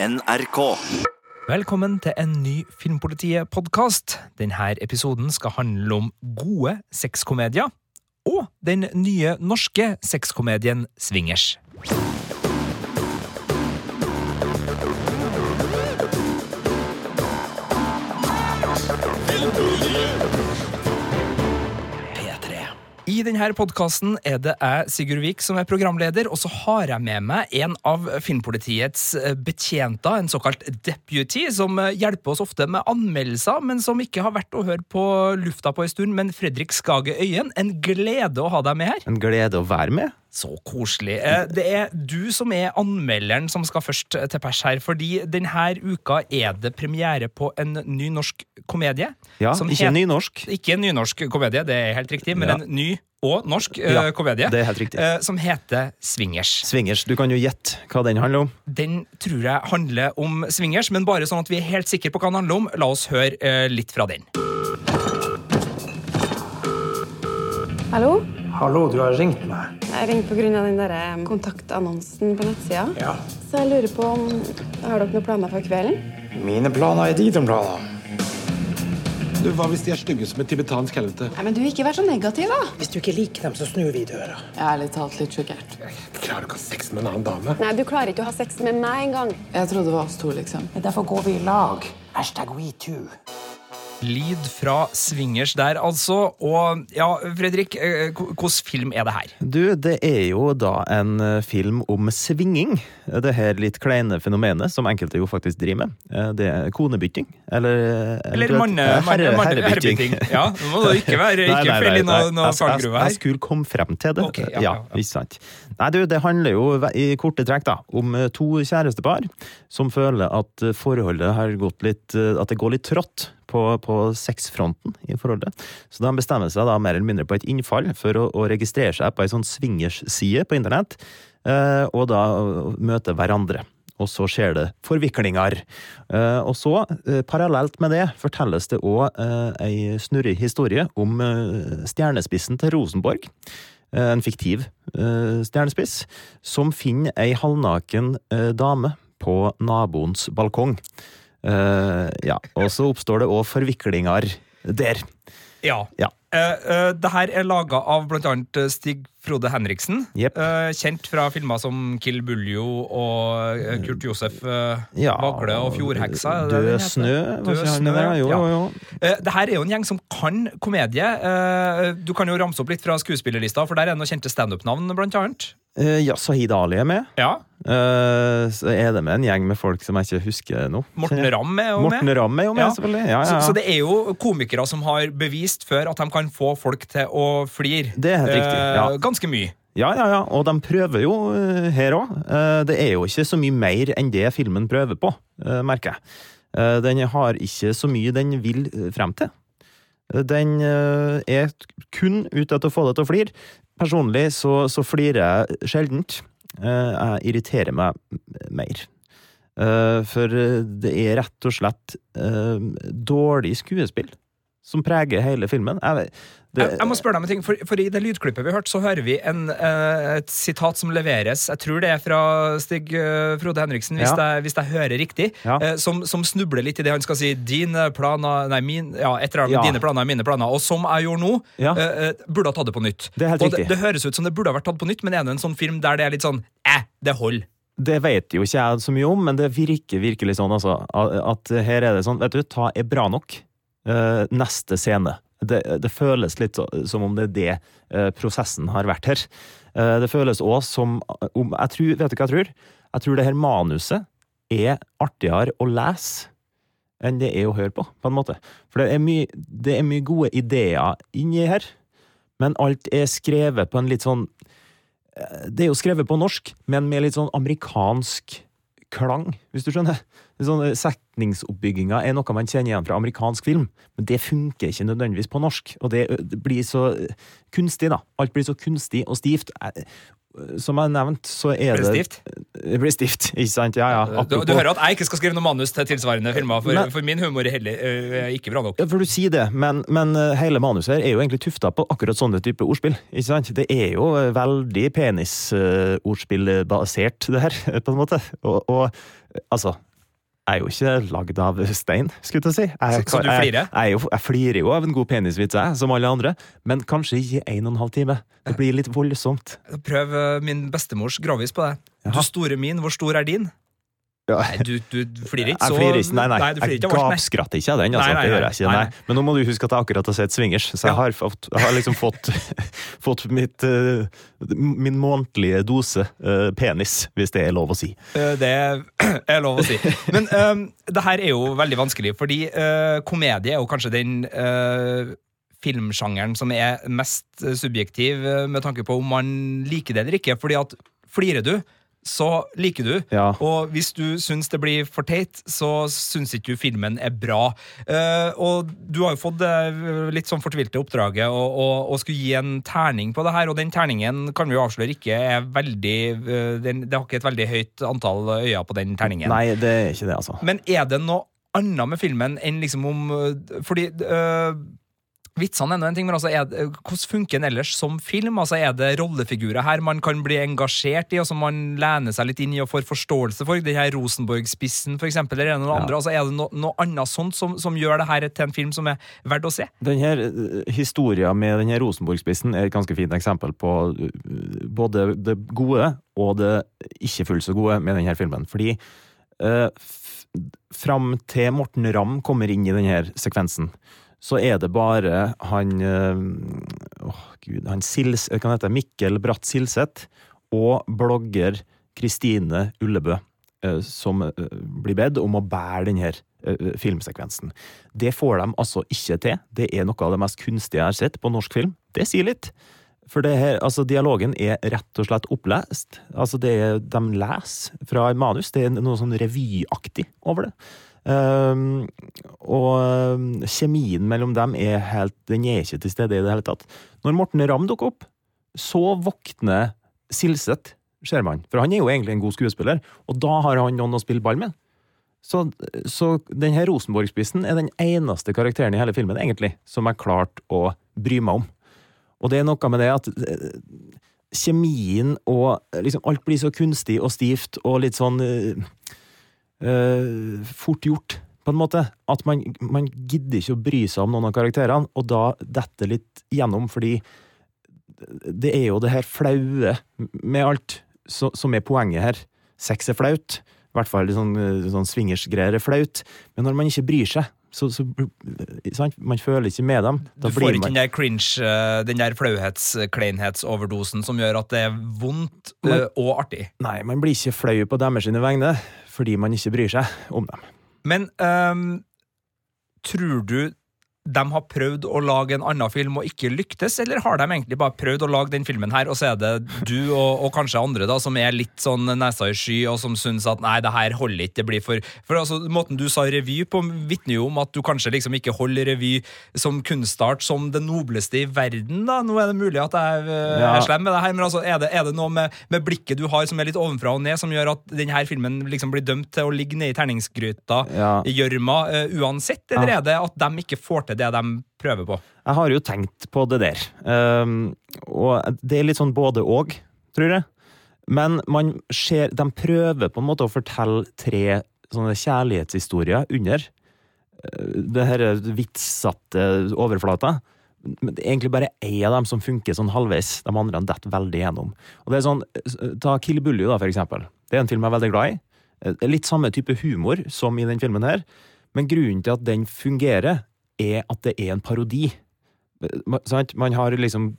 NRK. Velkommen til en ny Filmpolitiet-podkast. Denne episoden skal handle om gode sexkomedier og den nye norske sexkomedien Swingers. I denne podkasten er det jeg, Sigurd Vik, som er programleder, og så har jeg med meg en av Filmpolitiets eh, betjenter, en såkalt deputy, som eh, hjelper oss ofte med anmeldelser, men som ikke har vært å høre på lufta på en stund. Men Fredrik Skage Øyen, en glede å ha deg med her. En glede å være med. Så koselig. Eh, Det er du som er anmelderen som skal først til pers her, fordi denne uka er det premiere på en ny norsk komedie. Ja, ikke ny nynorsk. Ikke en nynorsk komedie, det er helt riktig, men Ja. en ny og norsk ja, uh, komedie. det er helt riktig. eh, som heter Swingers. Swingers, du kan jo gjette hva den handler om. Den tror jeg handler om swingers, men bare sånn at vi er helt sikre på hva den handler om. La oss høre uh, litt fra den. Hallo? Hallo, du har ringt meg. Jeg ringer pga. den der eh, kontaktannonsen på nettsida. Ja. Så jeg lurer på om Har dere noen planer for kvelden? Mine planer er dine planer. Du, Hva hvis de er stygge som et tibetansk helvete? Nei, men du, Ikke vær så negativ, da. Hvis du ikke liker dem, så snur vi døra. Jeg er ærlig talt litt sjokkert. Klarer du ikke å ha sex med en annen dame? Nei, Du klarer ikke å ha sex med meg engang. Jeg trodde det var oss to, liksom. Derfor går vi i lag. Hashtag we too. Lyd fra Swingers der, altså. Og ja, Fredrik, eh, hvilken film er det her? Du, det er jo da en eh, film om svinging. Det her litt kleine fenomenet som enkelte jo faktisk driver med. Eh, Det er konebytting. Eller Eller manne, eh, herre- manne, herrebytting. Ja, nå må da ikke være ikke fell i noe, noe fallgruve her. Jeg skulle komme frem til det. Okay, ja, ja, ja, ikke sant. Nei, du, det handler jo i korte trekk da, om eh, to kjærestepar som føler at eh, forholdet har gått litt eh, At det går litt trått på, på sexfronten i forholdet. Så de bestemmer seg da mer eller mindre på et innfall for å, å registrere seg på ei sånn swingers-side på internett, eh, og da eh, møte hverandre. Og så skjer det forviklinger. Eh, og så, parallelt med det, fortelles det òg ei snurrig historie om stjernespissen til Rosenborg. En fiktiv stjernespiss, som finner ei halvnaken dame på naboens balkong. Eh, ja, og så oppstår det òg forviklinger der. Ja. Ja. Uh, uh, det her er laga av eh, Stig Frode Henriksen. Yep. Kjent fra filmer som Kill Buljo og Kurt Josef Ja, Vagle og Fjordheksa. det det Død snø, Død snø, med? Jo, ja. jo, det her er jo en gjeng som kan komedie. Du kan jo ramse opp litt fra skuespillerlista, for der er det noen kjente standup-navn, blant annet. Eh, ja, Sahid Ali er med. Ja. Uh, så er det med en gjeng med folk som jeg ikke husker nå. Morten Ramm er jo Morten med. Ramm er jo med, Ja. selvfølgelig. Ja, ja, Så, ja. så det er jo komikere som har bevist før at de kan få folk til å flire. Det er helt riktig, ja. Eh, ganske mye. Ja, ja, ja, og de prøver jo her òg. Det er jo ikke så mye mer enn det filmen prøver på, merker jeg. Den har ikke så mye den vil frem til. Den er kun ute etter å få deg til å flire. Personlig så, så flirer jeg sjeldent. Eh, Jeg irriterer meg mer. Eh, For det er rett og slett eh, dårlig skuespill som preger hele filmen. Jeg, det, Jeg, jeg må spørre deg om en ting, for, for I det lydklippet vi hørte, så hører vi en, eh, et sitat som leveres. Jeg tror det er fra Stig eh, Frode Henriksen, hvis, Ja. jeg, hvis jeg hører riktig. Ja. eh, som, som snubler litt i det han skal si. Dine planer Nei, min, ja, et eller annet med Ja. dine planer er mine planer. Og som jeg gjorde nå, burde ha tatt det på nytt. Det er helt det, det høres ut som det burde ha vært tatt på nytt, men er det en sånn film der det er litt sånn eh, det holder? Det vet jo ikke jeg så mye om, men det virker virkelig sånn, altså. At her er det sånn, vet du, ta er bra nok. Eh, neste scene. Det, det føles litt som om det er det eh, prosessen har vært her. Eh, det føles òg som om jeg tror, Vet du hva jeg tror? Jeg tror det her manuset er artigere å lese enn det er å høre på, på en måte. For det er mye, det er mye gode ideer inni her, men alt er skrevet på en litt sånn det er jo skrevet på norsk, men med litt sånn amerikansk klang, hvis du skjønner. Er Sånn, Setningsoppbygginga er noe man kjenner igjen fra amerikansk film, men det funker ikke nødvendigvis på norsk. Og det, det blir så kunstig, da. Alt blir så kunstig og stivt. Som jeg har nevnt, så er det Blir stivt? Det blir stivt, ikke sant? Ja, ja. Du, du hører at jeg ikke skal skrive noe manus til tilsvarende filmer, for, Men- for min humor er heller eh, ikke bra nok. Ja, for du sier det, men, men eh, hele manuset her er jo egentlig tufta på akkurat sånne type ordspill. ikke sant? Det er jo eh, veldig penisordspillbasert, det her, på en måte. Og, og Altså, jeg er jo ikke lagd av stein, skulle jeg til å si. Jeg, Så- så du flirer? Jeg, jeg, jo, jeg flirer jo av en god penisvits, jeg, som alle andre. Men kanskje ikke en og en halv time. Det blir litt voldsomt. Prøv eh, min bestemors gravis på deg. Du store min, hvor stor er din? Ja. Nei, du, du flirer ikke så Jeg flirer ikke, nei, nei. du jeg nei. gapskratter ikke av den. Altså. Nei, nei, det gjør nei. jeg ikke. Nei, Nei. nei. Men nå må du huske at jeg akkurat har sett Swingers, så jeg Ja. har, fått, jeg har liksom fått, fått mitt, eh, min månedlige dose eh, penis, hvis det er lov å si. Eh, Det er lov å si. Men um, det her er jo veldig vanskelig, fordi uh, komedie er jo kanskje den uh, filmsjangeren som er mest subjektiv med tanke på om man liker det eller ikke. Fordi at flirer du, så liker du. Ja. Og hvis du syns det blir for teit, så syns ikke du filmen er bra. Uh, og du har jo fått det litt sånn fortvilte oppdraget å, å, å skulle gi en terning på det her, og den terningen kan vi jo avsløre ikke er veldig uh, den, Det har ikke et veldig høyt antall øyne på den terningen. Nei, det er ikke det, altså. Men er det noe annet med filmen enn liksom om Fordi øh, Vitsene er nå en ting, men altså det, hvordan funker den ellers som film? Altså Er det rollefigurer her man kan bli engasjert i, og som man lener seg litt inn i og får forståelse for? Den her Rosenborg-spissen, for eksempel, eller er det noe Ja. andre? Altså Er det no, noe annet sånt som, som gjør det her til en film som er verdt å se? Den her eh, historien med den her Rosenborg-spissen er et ganske fint eksempel på eh, både det gode og det ikke fullt så gode med denne filmen. Fordi eh, fram til Morten Ramm kommer inn i denne sekvensen, så er det bare han eh, Åh, gud Han Sils, kan han Mikkel Bratt Silseth og blogger Kristine Ullebø eh, som eh, blir bedt om å bære denne eh, filmsekvensen. Det får de altså ikke til. Det er noe av det mest kunstige jeg har sett på norsk film. Det sier litt. For her, altså Dialogen er rett og slett opplest. Altså det er, De leser fra manus. Det er noe sånn revyaktig over det. Ehm, og ehm, kjemien mellom dem er helt Den er ikke til stede i det hele tatt. Når Morten Ramm dukker opp, så våkner Silseth, ser man. For han er jo egentlig en god skuespiller, og da har han noen å spille ball med. Så, så den her Rosenborg-spissen er den eneste karakteren i hele filmen, egentlig, som jeg klarte å bry meg om. Og det er noe med det at eh, kjemien og liksom alt blir så kunstig og stivt og litt sånn eh, eh, fort gjort, på en måte. At man, man gidder ikke å bry seg om noen av karakterene, og da detter litt gjennom, fordi det er jo det her flaue med alt så, som er poenget her. Sex er flaut. I hvert fall sånn, eh, sånn swingersgreier er flaut. Men når man ikke bryr seg, så, så sant? Man føler ikke med dem. Du får ikke den der cringe, øh, den der flauhets-kleinhetsoverdosen som gjør at det er vondt man... Og artig. Nei, man blir ikke flau på deres vegne, fordi man ikke bryr seg om dem. Men um, tror du de har prøvd å lage en annen film og ikke lyktes, eller har de egentlig bare prøvd å lage den filmen her, og så er det du og, og kanskje andre da, som er litt sånn nesa i sky, og som syns at nei, det her holder ikke, det blir for For altså, måten du sa revy på, vitner jo om at du kanskje liksom ikke holder revy som kunstart som det nobleste i verden, da. Nå er det mulig at jeg øh, Ja. er slem med det her, men altså, er det, er det noe med, med blikket du har som er litt ovenfra og ned, som gjør at denne filmen liksom blir dømt til å ligge nede i terningsgryta? Ja. i gjørma eh, uansett, eller Ja. er det at de ikke får til det de prøver på? Jeg har jo tenkt på det der. Um, og det er litt sånn både og, tror jeg. Men ser, de prøver på en måte å fortelle tre sånne kjærlighetshistorier under uh, det her vitssatte overflata. Men det er egentlig bare én av dem som funker sånn halvveis. De andre detter veldig gjennom. Og det er sånn, Ta Kill Bully, da, for eksempel. Det er en film jeg er veldig glad i. Det er Litt samme type humor som i den filmen her. Men grunnen til at den fungerer, er at det er en parodi. Man har liksom,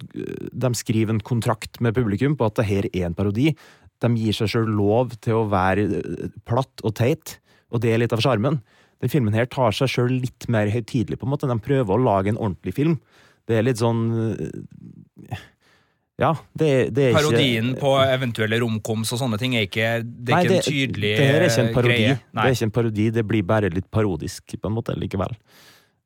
de skriver en kontrakt med publikum på at det her er en parodi. De gir seg sjøl lov til å være eh, platt og teit, og det er litt av sjarmen. Den filmen her tar seg sjøl litt mer høytidelig, på en måte. De prøver å lage en ordentlig film. Det er litt sånn eh, Ja, det, det Parodien ikke på eventuelle romkoms og sånne ting er ikke, det er Nei, ikke en tydelig det her er ikke en eh, parodi. greie. Det er ikke en parodi, det blir bare litt parodisk, på en måte, likevel.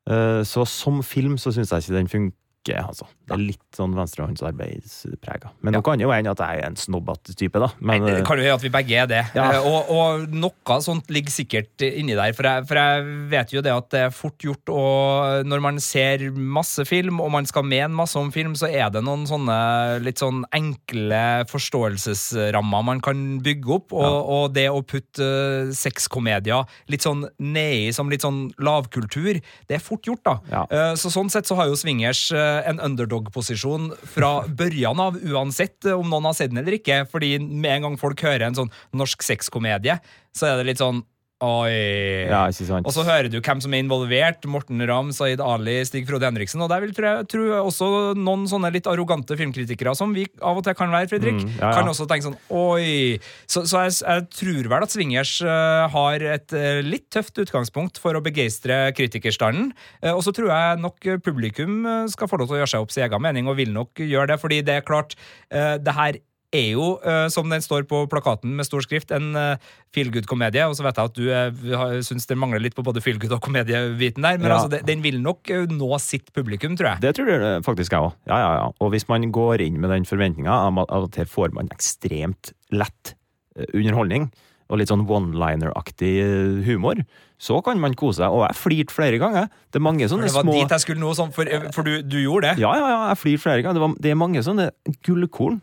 Eh, Så som film så syns jeg ikke den ikke, altså. Det er litt sånn venstrehåndsarbeidsprega. Men nå kan jo hende at jeg er en snobbete type, da. Men Det eh, kan jo gjøre at vi begge er det. Ja. Eh, Og, og noe sånt ligger sikkert inni der. For jeg, for jeg vet jo det at det er fort gjort og Når man ser masse film, og man skal mene masse om film, så er det noen sånne litt sånn enkle forståelsesrammer man kan bygge opp. Og, og det å putte eh, sexkomedier litt sånn nedi som litt sånn lavkultur, det er fort gjort, da. Ja. Så sånn sett så har jo Swingers en underdog-posisjon fra børjan av, uansett eh, om noen har sett den eller ikke. Fordi med en gang folk hører en sånn norsk sexkomedie, så er det litt sånn Oi. ja, ikke sant. Og så hører du hvem som er involvert. Morten Ramm, Zaid Ali, Stig Frode Henriksen. Og der vil jeg, tro også noen sånne litt arrogante filmkritikere, som vi av og til kan være, Fredrik, Mm, ja, ja. kan også tenke sånn Oi. Så, så jeg, jeg tror vel at Swingers uh, har et uh, litt tøft utgangspunkt for å begeistre kritikerstanden. Uh, og så tror jeg nok publikum skal få lov til å gjøre seg opp sin egen mening, og vil nok gjøre det, fordi det er klart, det her er jo, eh, som den står på plakaten med stor skrift, en uh, feel good-komedie. Og så vet jeg at du uh, syns det mangler litt på både feel good og komediebiten der, men Ja. altså, den vil nok eh, nå sitt publikum, tror jeg. Det tror jeg faktisk jeg òg. Ja, ja, ja. Og hvis man går inn med den forventninga at her får man ekstremt lett eh, underholdning, og litt sånn one-liner-aktig eh, humor, så kan man kose seg. Og jeg flirte flere ganger. Det er mange sånne små det var små dit jeg skulle nå, sånn, for, for du, du gjorde det. Ja, ja, ja, jeg flirte flere ganger. Det, var, det er mange sånne gullkorn.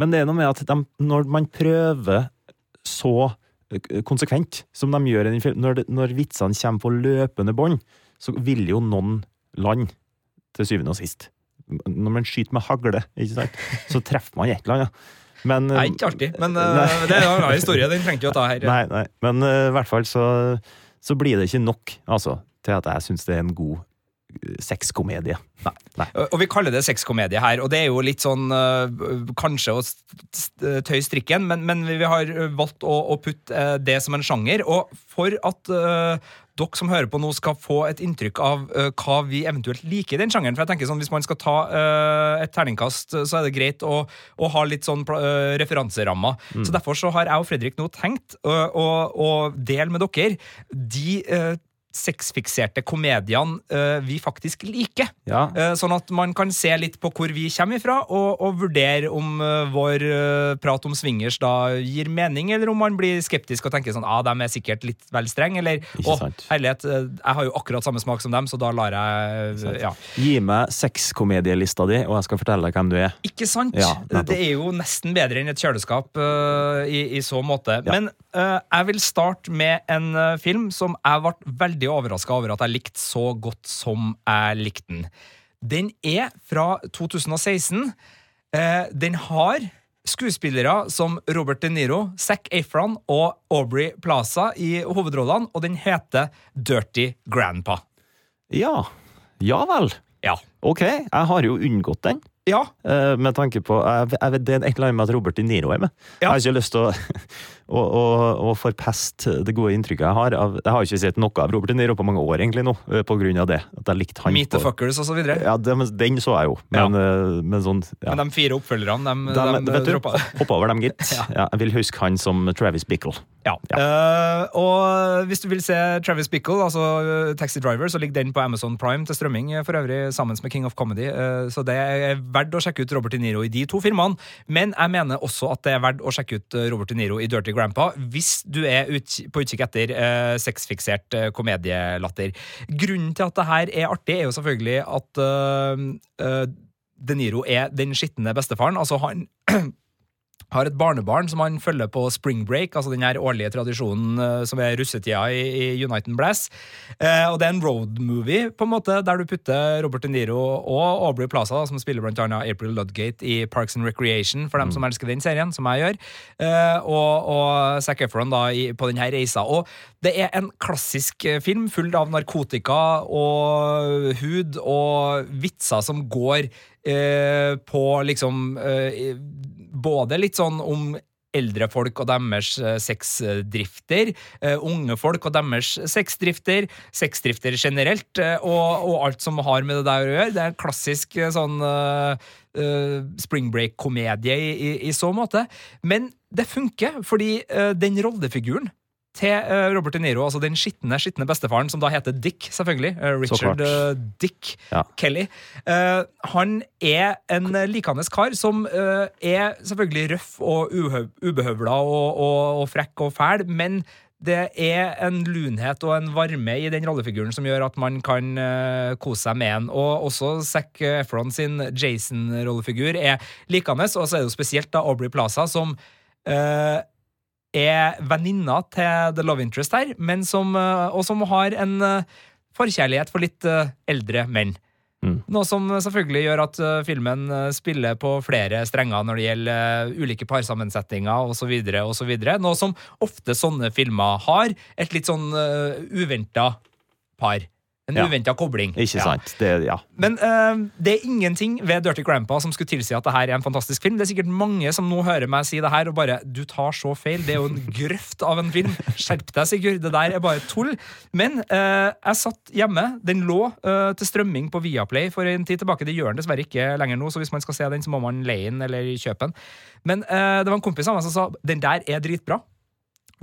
Men det er noe med at de, når man prøver så eh, konsekvent som de gjør i den filmen, når, når vitsene kommer på løpende bånd, så vil jo noen land til syvende og sist. Når man skyter med hagle, så treffer man et eller annet. Men, Nei, ikke alltid, men eh, Nei. det er en annen historie. Den trengte vi å ta her. Nei, nei. Men eh, i hvert fall så, så blir det ikke nok, altså, til at jeg syns det er en god eh, sexkomedie. Nei. Og vi kaller det sexkomedie her, og det er jo litt sånn øh, Kanskje å st- tøye strikken, men, men vi har valgt å, å putte det som en sjanger. Og for at uh, dere som hører på nå skal få et inntrykk av uh, hva vi eventuelt liker i den sjangeren For jeg tenker sånn, Hvis man skal ta uh, et terningkast, så er det greit å, å ha litt sånn uh, referanserammer. Mm. Så Derfor så har jeg og Fredrik nå tenkt å, dele med dere de sexfikserte komediene uh, vi faktisk liker. Ja, Uh, Sånn at man kan se litt på hvor vi kommer ifra, og, og vurdere om uh, vår prat om swingers da gir mening, eller om man blir skeptisk og tenker sånn ah, de er sikkert litt vel streng, eller å, herlighet, jeg har jo akkurat samme smak som dem, så da lar jeg Ja. Gi meg sexkomedielista di, og jeg skal fortelle deg hvem du er. Ikke sant? Ja, det er jo nesten bedre enn et kjøleskap i, i så måte. Men jeg vil starte med en film som jeg ble veldig overraska over at jeg likte så godt som jeg likte den. Den er fra 2016. Eh, den har skuespillere som Robert De Niro, Zac Efron og Aubrey Plaza i hovedrollene, og den heter Dirty Grandpa. Ja. Ja vel. Ja. Ok, jeg har jo unngått den. Ja, eh, Med tanke på jeg, jeg vet, Det er et eller annet med at Robert De Niro er med. Jeg har ikke lyst til å, å, og, og forpeste det gode inntrykket jeg har. Av, jeg har jo ikke sett noe av Robert De Niro på mange år, egentlig, nå, eh, på grunn av det. At jeg likte han Meet the Fuckers og så videre. Ja, det, men den så jeg jo, men, ja. men sånn ja. Men de fire oppfølgerne, de, De, de, du, droppa hopp over dem, gitt. Ja. Jeg vil huske han som Travis Bickle. Ja. Uh, og hvis du vil se Travis Bickle, altså Taxi Driver, så ligger den på Amazon Prime til strømming eh, for øvrig sammen med King of Comedy. Uh, så det er verdt å sjekke ut Robert De Niro i de to filmene. Men jeg mener også at det er verdt å sjekke ut eh, Robert De Niro i Dirty Grandpa hvis du er ut, på utkikk etter uh, sexfiksert eh, komedielatter. Grunnen til at det her er artig, er jo selvfølgelig at eh, eh, De Niro er den skitne bestefaren. Altså, han har et barnebarn som han følger på spring break, altså den her årlige tradisjonen eh, som er russetida i, i Uniten Blass. Eh, og det er en road movie, på en måte, der du putter Robert De Niro og Aubrey Plaza, som spiller blant annet April Ludgate i Parks and Recreation, for dem som elsker den serien, som jeg gjør, eh, og, og Zac Efron da, i, på denne reisa. Og det er en klassisk eh, film full av narkotika og hud og vitser som går eh, på liksom eh, både litt sånn om eldre folk og deres eh, sexdrifter, eh, unge folk og deres sexdrifter, sexdrifter generelt, eh, og, og alt som har med det der å gjøre. Det er en klassisk sånn uh, uh, spring break-komedie i, i, i så måte. Men det funker, fordi uh, den rollefiguren til eh, Robert De Niro, altså den skitne skitne bestefaren, som da heter Dick, selvfølgelig. eh, Richard eh, Dick Ja. Kelly. Han er en likende kar som er selvfølgelig røff og ubehøvla og, og, og frekk og fæl, men det er en lunhet og en varme i den rollefiguren som gjør at man kan uh, kose seg med den. Og også Zac Efron sin Jason-rollefigur er likende, og så er det jo spesielt da Aubrey Plaza som eh, er venninna til The Love Interest her, men som, eh, og som har en eh, forkjærlighet for litt eh, eldre menn. Mm. Noe som selvfølgelig gjør at filmen spiller på flere strenger når det gjelder ulike parsammensetninger osv. osv. Noe som ofte sånne filmer har. Et litt sånn uh, uventa par. En Ja. uventa kobling. Ikke Ja. sant? Det, ja. Men uh, det er ingenting ved Dirty Grandpa som skulle tilsi at det her er en fantastisk film. Det er sikkert mange som nå hører meg si det her og bare Du tar så feil. Det er jo en grøft av en film. Skjerp deg, Sigurd. Det der er bare tull. Men uh, jeg satt hjemme. Den lå uh, til strømming på Viaplay for en tid tilbake. Det gjør den dessverre ikke lenger nå, så hvis man skal se den, så må man leie den eller kjøpe den. Men det var en kompis av meg som sa den der er dritbra.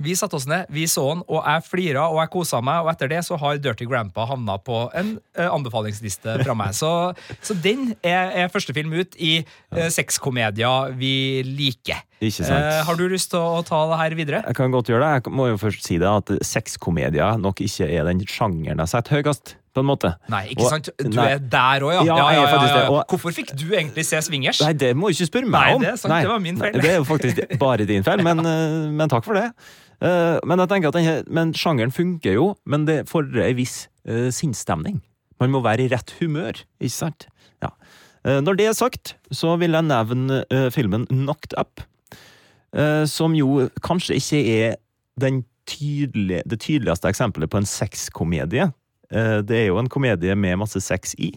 Vi satte oss ned, vi så den, og jeg flira og jeg kosa meg. Og etter det så har Dirty Grandpa havna på en eh, anbefalingsliste fra meg. Så, så den er, er første film ut i uh, sexkomedier vi liker. Ikke sant. Eh, har du lyst til å, ta det her videre? Jeg kan godt gjøre det. Jeg må jo først si det at sexkomedier nok ikke er den sjangeren jeg setter høyest, på en måte. Nei, ikke Og- sant? Du nei. er der òg, ja. Ja, ja, ja. og- Hvorfor fikk du egentlig se Swingers? Nei, det må du ikke spørre meg Nei, om. det er sant, det var min feil. Nei, det er jo faktisk bare din feil, men, eh, men takk for det. Eh, Men jeg tenker at denne, sjangeren funker jo, men det fordrer en viss uh, sinnsstemning. Man må være i rett humør, ikke sant? Ja. Eh, Når det er sagt, så vil jeg nevne uh, filmen Knocked Up, uh, som jo kanskje ikke er tydelige, det tydeligste eksempelet på en sexkomedie. Uh, Det er jo en komedie med masse sex i.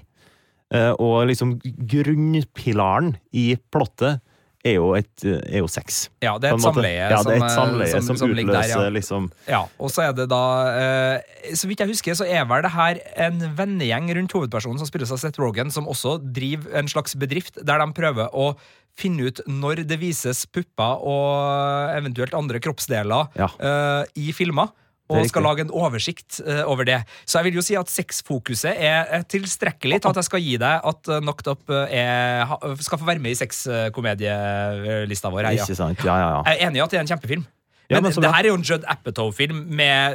Og liksom grunnpilaren i plottet er jo, et, er jo sex. Ja, det er et samleie Ja, det er som, et eh, samleie som- som, som utløser der, ja. liksom Ja, og så er det da eh, Så vidt jeg husker, så er vel det her en vennegjeng rundt hovedpersonen som spilles av Seth Rogen, som også driver en slags bedrift der de prøver å finne ut når det vises pupper og eventuelt andre kroppsdeler Ja. eh, i filmer. Og skal lage en oversikt eh, over det. Så jeg vil jo si at sexfokuset er tilstrekkelig til at jeg skal gi deg at uh, Knocked Up eh, er, skal få være med i sexkomedielista vår. Her, ja. Ikke sant? Ja, ja, ja. Jeg er enig i at det er en kjempefilm. Ja, Men, men det her er jo en Judd Apatow-film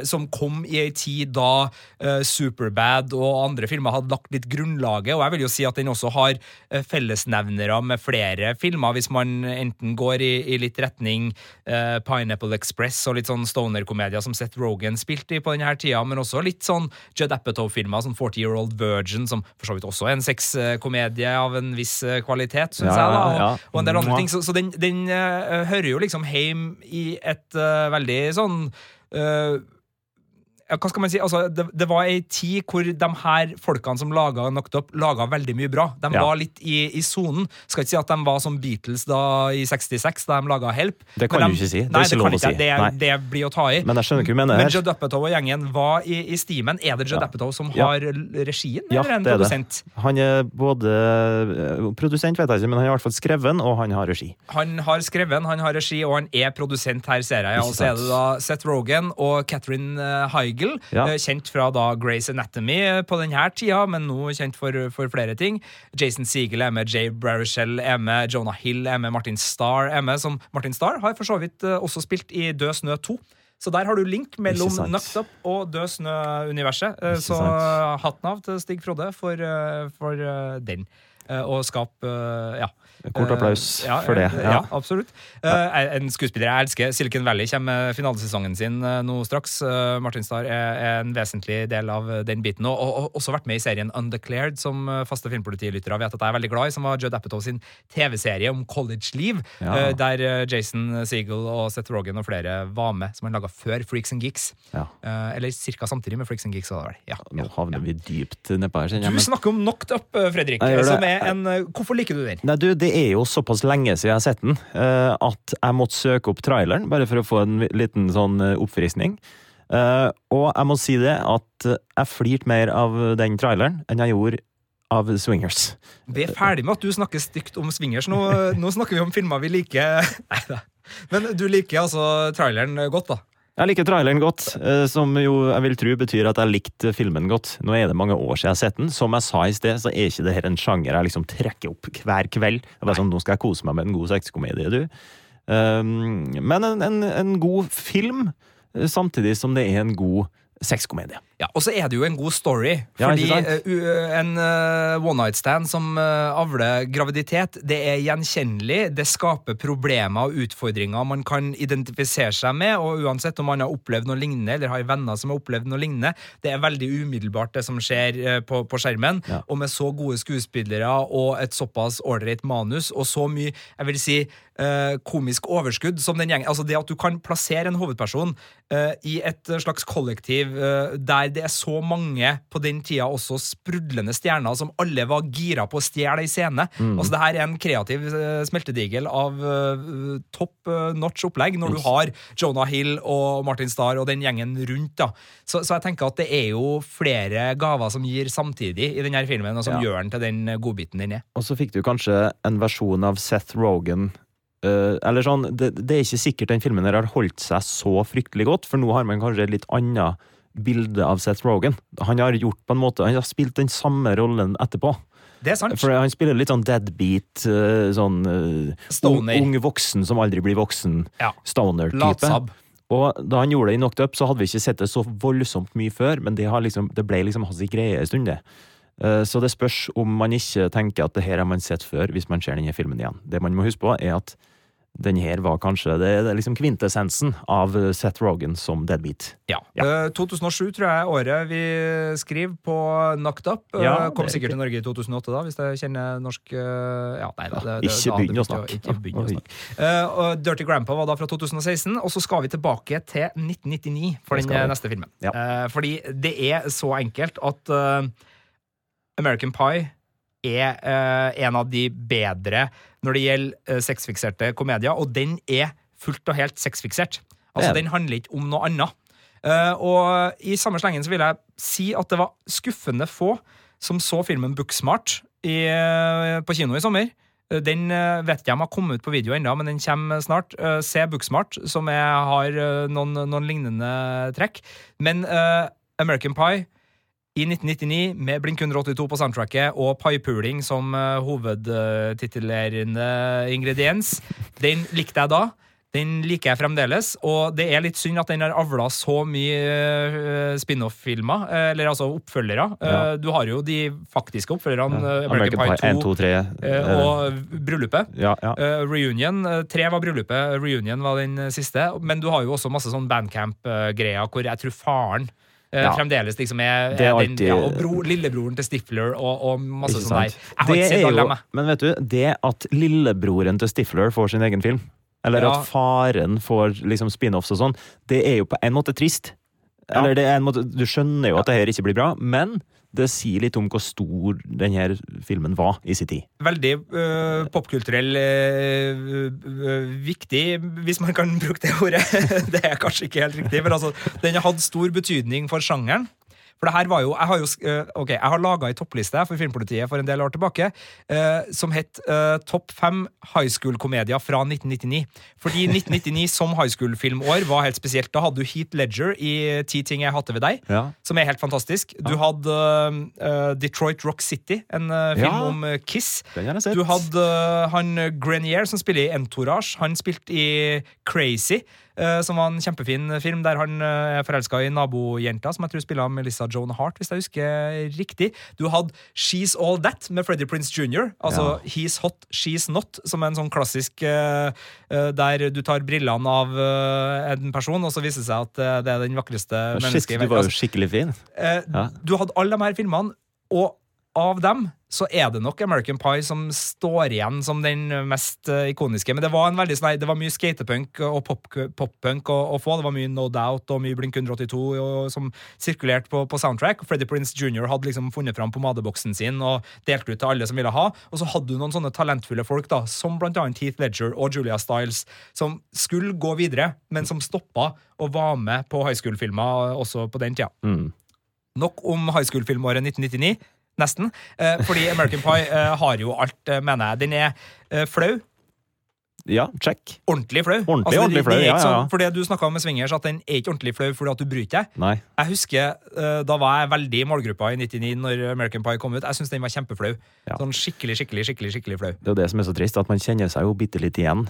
som kom i ei tid da uh, Superbad og andre filmer hadde lagt litt grunnlaget, og jeg vil jo si at den også har eh, fellesnevnere med flere filmer, hvis man enten går i, i litt retning uh, Pineapple Express og litt sånn stoner-komedier som Seth Rogen spilte i på denne tida, men også litt sånn Judd Apatow-filmer som 40 Year Old Virgin, som for så vidt også er en sexkomedie av en viss kvalitet, syns Ja, jeg, da, og, ja. og en del andre ting. Så, så den, den uh, hører jo liksom hjem i et veldig sånn eh, ja, hva skal man si? Altså, det, det var ei tid hvor de her folkene som laga Knocked Up, laga veldig mye bra. De Ja. var litt i, i sonen. Skal ikke si at de var som Beatles da i 66, da de laga Help. Det kan de, du ikke si. Det er Nei, ikke lov å si. Det, er- det blir å ta i. Men jeg skjønner ikke hva du mener Men. Judd Apatow og gjengen var i, i stimen. Er det Judd Ja. Apatow som Ja. har regien, Ja, eller en det er det. produsent? Han er både eh, produsent, vet jeg ikke, men han har i hvert fall skreven, og han har regi. Han har skreven, han har regi, og han er produsent her, ser jeg. Ja. Og så er det da Seth Rogen og Catherine eh, Heigl, Ja. eh, kjent fra da Grace Anatomy eh, på denne tida, men nå kjent for, for flere ting. Jason Siegel er med, Jay Baruchel er med, Jonah Hill er med, Martin Starr er med. Som Martin Starr har for så vidt eh, også spilt i Død snø 2. Så der har du link mellom Knocked Up og Død snø-universet. Så hatten av til Stig Frode for, for den. Og skap eh, Ja. Kort applaus uh, ja, for det. Ja, absolutt. Uh, en skuespiller jeg elsker. Silicon Valley kommer med finalesesongen sin eh, nå straks. Uh, Martin Starr er, er en vesentlig del av eh, den biten. Og, og, og også vært med i serien Undeclared, som eh, faste filmpolitilyttere vet at jeg er veldig glad i. Som var Judd Apatow sin TV-serie om college-liv, Ja. eh, der eh, Jason Segel og Seth Rogen og flere var med, som han laga før Freaks and Geeks. Ja. Eh, eller ca. samtidig med Freaks and Geeks. Ja, Nå havner ja. vi dypt nedpå her. Du snakker om Knocked Up, eh, Fredrik. Som er en, eh, hvorfor liker du den? Nei, du, Det er jo såpass lenge siden jeg har sett den eh, at jeg måtte søke opp traileren, bare for å få en liten sånn eh, oppfriskning. Eh, og jeg må si det at jeg flirte mer av den traileren enn jeg gjorde av Swingers. Vi er ferdig med at du snakker stygt om swingers. Nå, nå snakker vi om filmer vi liker. Neida. Men du liker altså traileren godt, da? Jeg liker traileren godt, eh, som jo jeg vil tro betyr at jeg likte filmen godt. Nå er det mange år siden jeg har sett den. Som jeg sa i sted, så er ikke det her en sjanger jeg liksom trekker opp hver kveld. Det er bare sånn, Nå skal jeg kose meg med en god sexkomedie, du. Um, men en, en, en god film, eh, samtidig som det er en god sexkomedie. Ja, Og så er det jo en god story. Fordi eh, en uh, one night stand som uh, avler graviditet, det er gjenkjennelig. Det skaper problemer og utfordringer man kan identifisere seg med. Og uansett om man har opplevd noe lignende, eller har venner som har opplevd noe lignende, det er veldig umiddelbart, det som skjer på, på skjermen. Ja. Og med så gode skuespillere og et såpass ålreit manus, og så mye, jeg vil si, komisk overskudd som den gjengen Altså det at du kan plassere en hovedperson i et slags kollektiv der det er så mange på den tida også sprudlende stjerner som alle var gira på å stjele ei scene. Altså Det her er en kreativ eh, smeltedigel av uh, topp eh, notch opplegg når du har Jonah Hill og Martin Starr og den gjengen rundt. da Så, så jeg tenker at det er jo flere gaver som gir samtidig i denne filmen, og som Ja. gjør den til den godbiten den er. Og så fikk du kanskje en versjon av Seth Rogan. Uh, eller sånn, det, det er ikke sikkert den filmen her har holdt seg så fryktelig godt, for nå har man kanskje et litt annet bilde av Seth Rogan. Han har gjort på en måte, han har spilt den samme rollen etterpå. Det er sant. For han spiller litt sånn deadbeat, eh, sånn eh, Stoner. Ung, ung voksen som aldri blir voksen. Ja. Stoner-type. Og da han gjorde det i Knocked Up, så hadde vi ikke sett det så voldsomt mye før, men det, har liksom, det ble liksom hans greie en stund, det. Eh, Så det spørs om man ikke tenker at det her har man sett før, hvis man ser denne filmen igjen. Det man må huske på, er at den her var kanskje det, det er liksom kvintessensen av eh, Seth Rogan som deadbeat. Ja. Ja. Eh, 2007 tror jeg er året vi skriver på Knocked Up. Eh, Ja, kom er sikkert til Norge i 2008, da, hvis jeg kjenner norsk eh, Ja, nei da. Det, det, Ikke begynn å snakke. Ikke begynn å snakke. Eh, Dirty Grandpa var da fra 2016, og så skal vi tilbake til 1999 for den eh, neste filmen. Ja. Eh, fordi det er så enkelt at uh, American Pie er eh, en av de bedre når det gjelder eh, sexfikserte komedier, og den er fullt og helt sexfiksert. Altså, den handler ikke om noe annet. Eh, og i samme slengen så vil jeg si at det var skuffende få som så filmen Booksmart i, eh, på kino i sommer. Den vet ikke om har kommet ut på video ennå, men den kommer snart. Se Booksmart, som er, har noen, noen lignende trekk. Men uh, American Pie i 1999 med Blink 182 på soundtracket og piepuling som uh, hovedtitulerende ingrediens. Den likte jeg da. Den liker jeg fremdeles, og det er litt synd at den har avla så mye eh, spin-off-filmer, eh, eller altså oppfølgere. Ja. Eh, du har jo de faktiske oppfølgerne, eh, American Pie 1, 2, 3. eh, og Bryllupet. ja, ja. Eh, reunion. eh, tre var bryllupet, Reunion var den eh, siste. Men du har jo også masse sånn bandcamp-greier hvor jeg tror faren eh, Ja. fremdeles liksom er, Det er alltid... den, ja, og bro, lillebroren til Stifler og, og masse sånn der. Jeg har ikke sett alle dem. Men vet du, det at lillebroren til Stifler får sin egen film, eller Ja. at faren får liksom spin-offs og sånn, det er jo på en måte trist. Eller det er en måte, Du skjønner jo at det her ikke blir bra, men det sier litt om hvor stor denne filmen var i sin tid. Veldig øh, popkulturell øh, viktig, hvis man kan bruke det ordet. det er kanskje ikke helt riktig, men altså, den har hatt stor betydning for sjangeren. For det her var jo, Jeg har jo øh, ok, jeg har laga ei toppliste for Filmpolitiet for en del år tilbake øh, som het øh, Topp fem high school-komedier fra 1999. Fordi 1999 som high school-filmår var helt spesielt. Da hadde du Heat Ledger i Ti ting jeg hater ved deg Ja. som er helt fantastisk. Du hadde øh, Detroit Rock City, en øh, film Ja. om øh, Kiss. Du hadde han Grenier, som spiller i Entourage. Han spilte i Crazy, som var en kjempefin film der han øh, er forelska i nabojenta, som jeg tror spiller Melissa Joan Hart, hvis jeg husker riktig. Du hadde She's All That med Freddie Prince Jr., altså He's Hot, She's Not, som er en sånn klassisk øh, der du tar brillene av en person, og så viser det seg at det er den vakreste mennesket i du verden. var Altså, jo skikkelig fin. Eh, Ja. Du hadde alle de her filmene, og av dem så er det nok American Pie som står igjen som den mest eh, ikoniske. Men det var, en veldig, sånn det var mye skatepunk og poppunk pop-punk å, å få. Det var mye No Doubt og mye Blink 182 og, som sirkulerte på, på soundtrack. Freddie Prince Jr. hadde liksom funnet fram pomadeboksen sin og delte ut til alle som ville ha. Og så hadde du noen sånne talentfulle folk, da, som blant annet Heath Ledger og Julia Stiles, som skulle gå videre, men som stoppa og var med på high school-filmer også på den tida. Mm. Nok om high school-filmåret 1999. Nesten. Eh, fordi American Pie eh, har jo alt, eh, mener jeg. Den er flau. Ja, check. Ordentlig flau. Ordentlig, altså, ordentlig flau, ja, ja, ja. sånn- For du snakka med swingers, at den er ikke ordentlig flau fordi at du bryter deg. Nei. Jeg husker, Da var jeg veldig i målgruppa i 99 når American Pie kom ut. Jeg syns den var kjempeflau. Ja. Sånn skikkelig, skikkelig, skikkelig skikkelig flau. Det er jo det som er så trist, at man kjenner seg jo bitte litt igjen.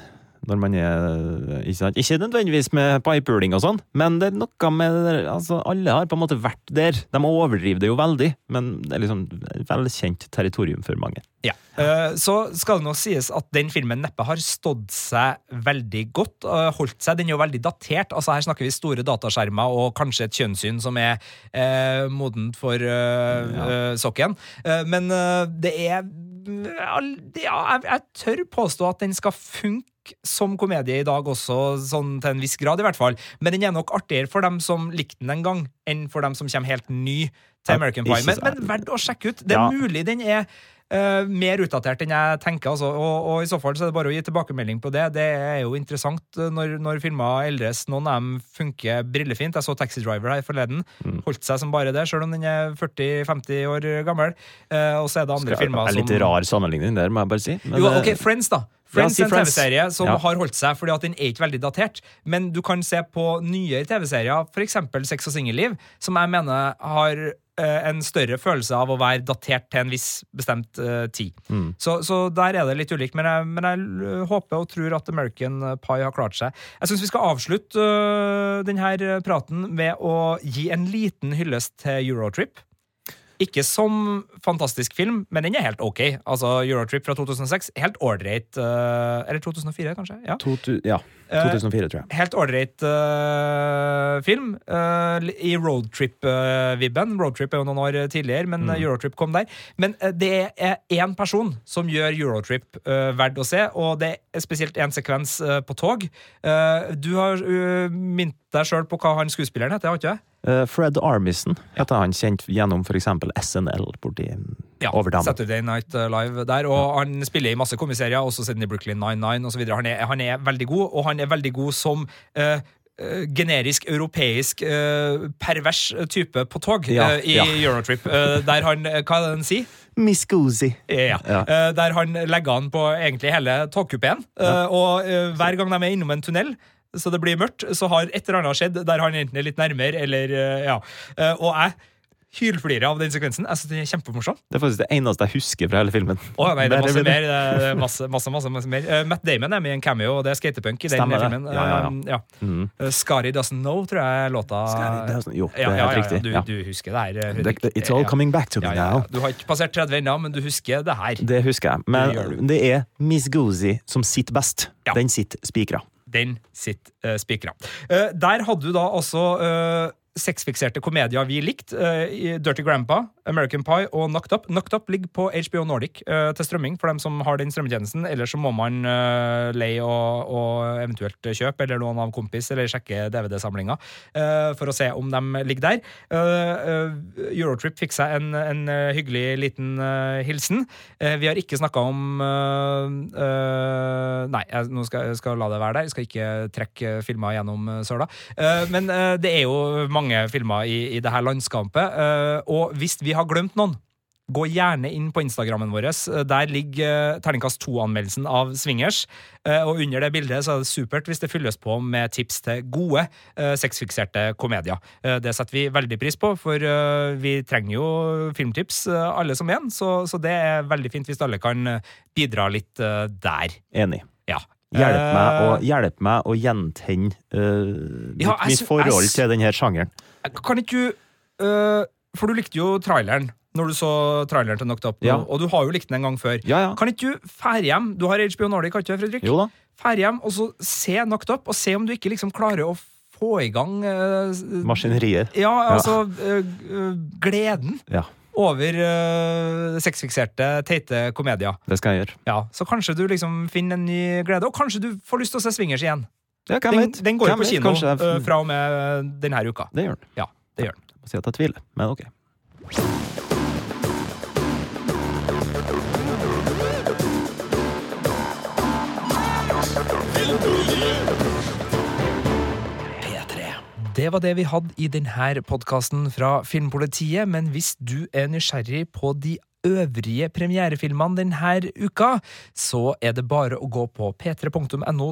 Når man er Ikke, ikke nødvendigvis med pipepuling og sånn, men det er noe med altså, Alle har på en måte vært der. De overdriver det jo veldig, men det er liksom velkjent territorium for mange. Ja. Eh, Så skal det nå sies at den filmen neppe har stått seg veldig godt. eh, Holdt seg, Den er jo veldig datert. altså Her snakker vi store dataskjermer og kanskje et kjønnssyn som er eh, modent for eh, ja. sokken. Eh, men eh, det er Ja, jeg, jeg tør påstå at den skal funke som komedie i dag også, sånn til en viss grad i hvert fall. Men den er nok artigere for dem som likte den en gang, enn for dem som kommer helt ny til American Pie. Men, men verdt å sjekke ut. Det er Ja. mulig den er eh, mer utdatert enn jeg tenker. Altså. Og, og i så fall så er det bare å gi tilbakemelding på det. Det er jo interessant eh, når, når filmer eldres. Noen av dem funker brillefint. Jeg så Taxi Driver her forleden. Mm. Holdt seg som bare det, sjøl om den er 40-50 år gammel. Uh, og så er det andre Det filmer er litt som rar sammenligning der, må jeg bare si. Men jo, ok, Friends, da. Friends si er en TV-serie som Ja. har holdt seg fordi at den er ikke veldig datert. Men du kan se på nyere TV-serier, f.eks. Sex og singelliv, som jeg mener har en større følelse av å være datert til en viss bestemt uh, tid. Mm. Så, så der er det litt ulikt. Men jeg, men jeg håper og tror at American Pie har klart seg. Jeg syns vi skal avslutte uh, denne praten med å gi en liten hyllest til Eurotrip. Ikke som fantastisk film, men den er helt ok. Altså Eurotrip fra 2006, helt ålreit Uh, Eller 2004, kanskje? Ja. 2000, ja. Eh, 2004, tror jeg. Helt ålreit uh, film. Uh, I roadtrip-vibben. roadtrip er jo noen år tidligere, men Mm. Eurotrip kom der. Men uh, det er én person som gjør Eurotrip verdt å se, og det er spesielt én sekvens på tog. Eh, du har minnet deg sjøl på hva han skuespilleren heter, har ikke du? Eh, Fred Armisen heter han kjent gjennom eksempel SNL borti Ja, over dammen. Saturday Night Live der. Og han spiller i masse komiserier, også i Brooklyn Nine-Nine osv. Han, er- han er veldig god, og han er veldig god som eh, generisk europeisk uh, pervers type på tog Ja, uh, i ja. Eurotrip. uh, der han Hva er det han sier? Goosey. Ja. Der han legger an på egentlig hele togkupeen. og hver gang de er innom en tunnel, så det blir mørkt, så har et eller annet skjedd der han enten er litt nærmere, eller ja. Og jeg hylflirer av den sekvensen. Jeg synes den er kjempemorsom. Det er faktisk det eneste jeg husker fra hele filmen. Oh, nei, det er masse mer. Det er masse, masse, masse, masse mer. Uh, Matt Damon er med i en cameo, og det er skatepunk i den Stemmer filmen. Ja, ja, ja. Um, ja. Mm. Uh, Scary Doesn't Know, tror jeg låta Scary jo, det er helt riktig, Du, du husker det her. The, It's all coming back to me now. Du har ikke passert 30 ennå, men du husker det her. Det husker jeg. Men Det det er Miss Goosey som sitter best. Ja. Den sitter spikra. Den sitter uh, spikra. Uh, der hadde du da altså sexfikserte komedier vi likte. Uh, Dirty Grandpa, American Pie og Knocked Up. Knocked Up ligger på HBO Nordic uh, til strømming for dem som har den strømmetjenesten. Eller så må man uh, leie og, og eventuelt kjøpe, eller låne av kompis, eller sjekke DVD-samlinga for å se om de ligger der. Eurotrip fikk seg en, en hyggelig liten hilsen. Vi har ikke snakka om Nei, jeg, nå skal jeg skal la det være der. Jeg skal ikke trekke filmer gjennom søla. Men det er jo mange filmer i, i det her landskapet, eh, og hvis vi har glemt noen Gå gjerne inn på Instagrammen vår. Eh, Der ligger eh, terningkast 2-anmeldelsen av Swingers. Og under det bildet så er det supert hvis det fylles på med tips til gode sexfikserte komedier. Det setter vi veldig pris på, for vi trenger jo filmtips alle som en, så, så det er veldig fint hvis alle kan bidra litt der. Enig. Hjelp meg, å, Eh, hjelp meg å gjentenne uh, mitt, Ja, mitt forhold til denne sjangeren. Kan ikke du uh, For du likte jo traileren når du så traileren til Knocked Up, Ja. og du har jo likt den en gang før. Ja. Kan ikke du fære hjem? Du har HBO Nordic, ikke Fredrik? Jo da. Fære hjem, og så se Knocked Up, og se om du ikke liksom klarer å få i gang uh, Maskineriet. Ja, altså gleden Ja, over uh, sexfikserte, teite komedier. det skal jeg gjøre. Ja, Så kanskje du liksom finner en ny glede, og kanskje du får lyst til å se Swingers igjen. Ja, Den, den går jo på kino uh, fra og med denne uka. Det gjør den. Ja, det gjør den. Jeg må si at jeg tviler, men ok. Det var det vi hadde i denne podkasten fra Filmpolitiet, men hvis du er nysgjerrig på de øvrige premierefilmene denne uka, så er det bare å gå på p3.no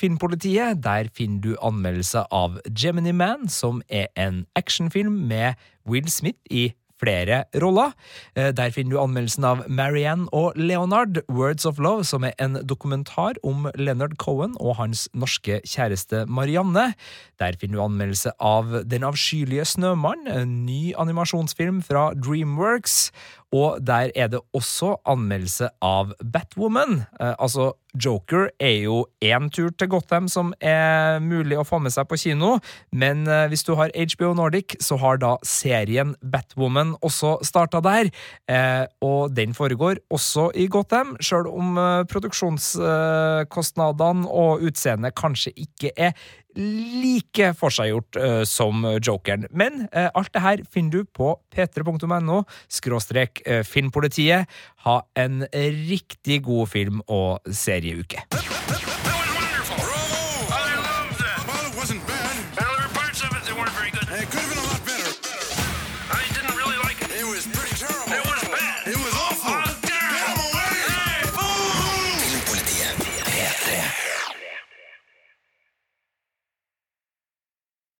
filmpolitiet. Der finner du anmeldelse av Gemini Man, som er en actionfilm med Will Smith i flere roller. Eh, Der finner du anmeldelsen av Marianne og Leonard, Words of Love, som er en dokumentar om Leonard Cohen og hans norske kjæreste Marianne. Der finner du anmeldelse av Den avskyelige snømann, en ny animasjonsfilm fra Dreamworks. Og der er det også anmeldelse av Batwoman. Eh, altså, Joker er jo én tur til Gotham som er mulig å få med seg på kino, men eh, hvis du har HBO Nordic, så har da serien Batwoman også starta der. Eh, og den foregår også i Gotham, sjøl om eh, produksjonskostnadene og utseendet kanskje ikke er like forseggjort uh, som Jokeren. Men uh, alt det her finner du på p3.no skråstrek uh, filmpolitiet. Ha en riktig god film- og serieuke.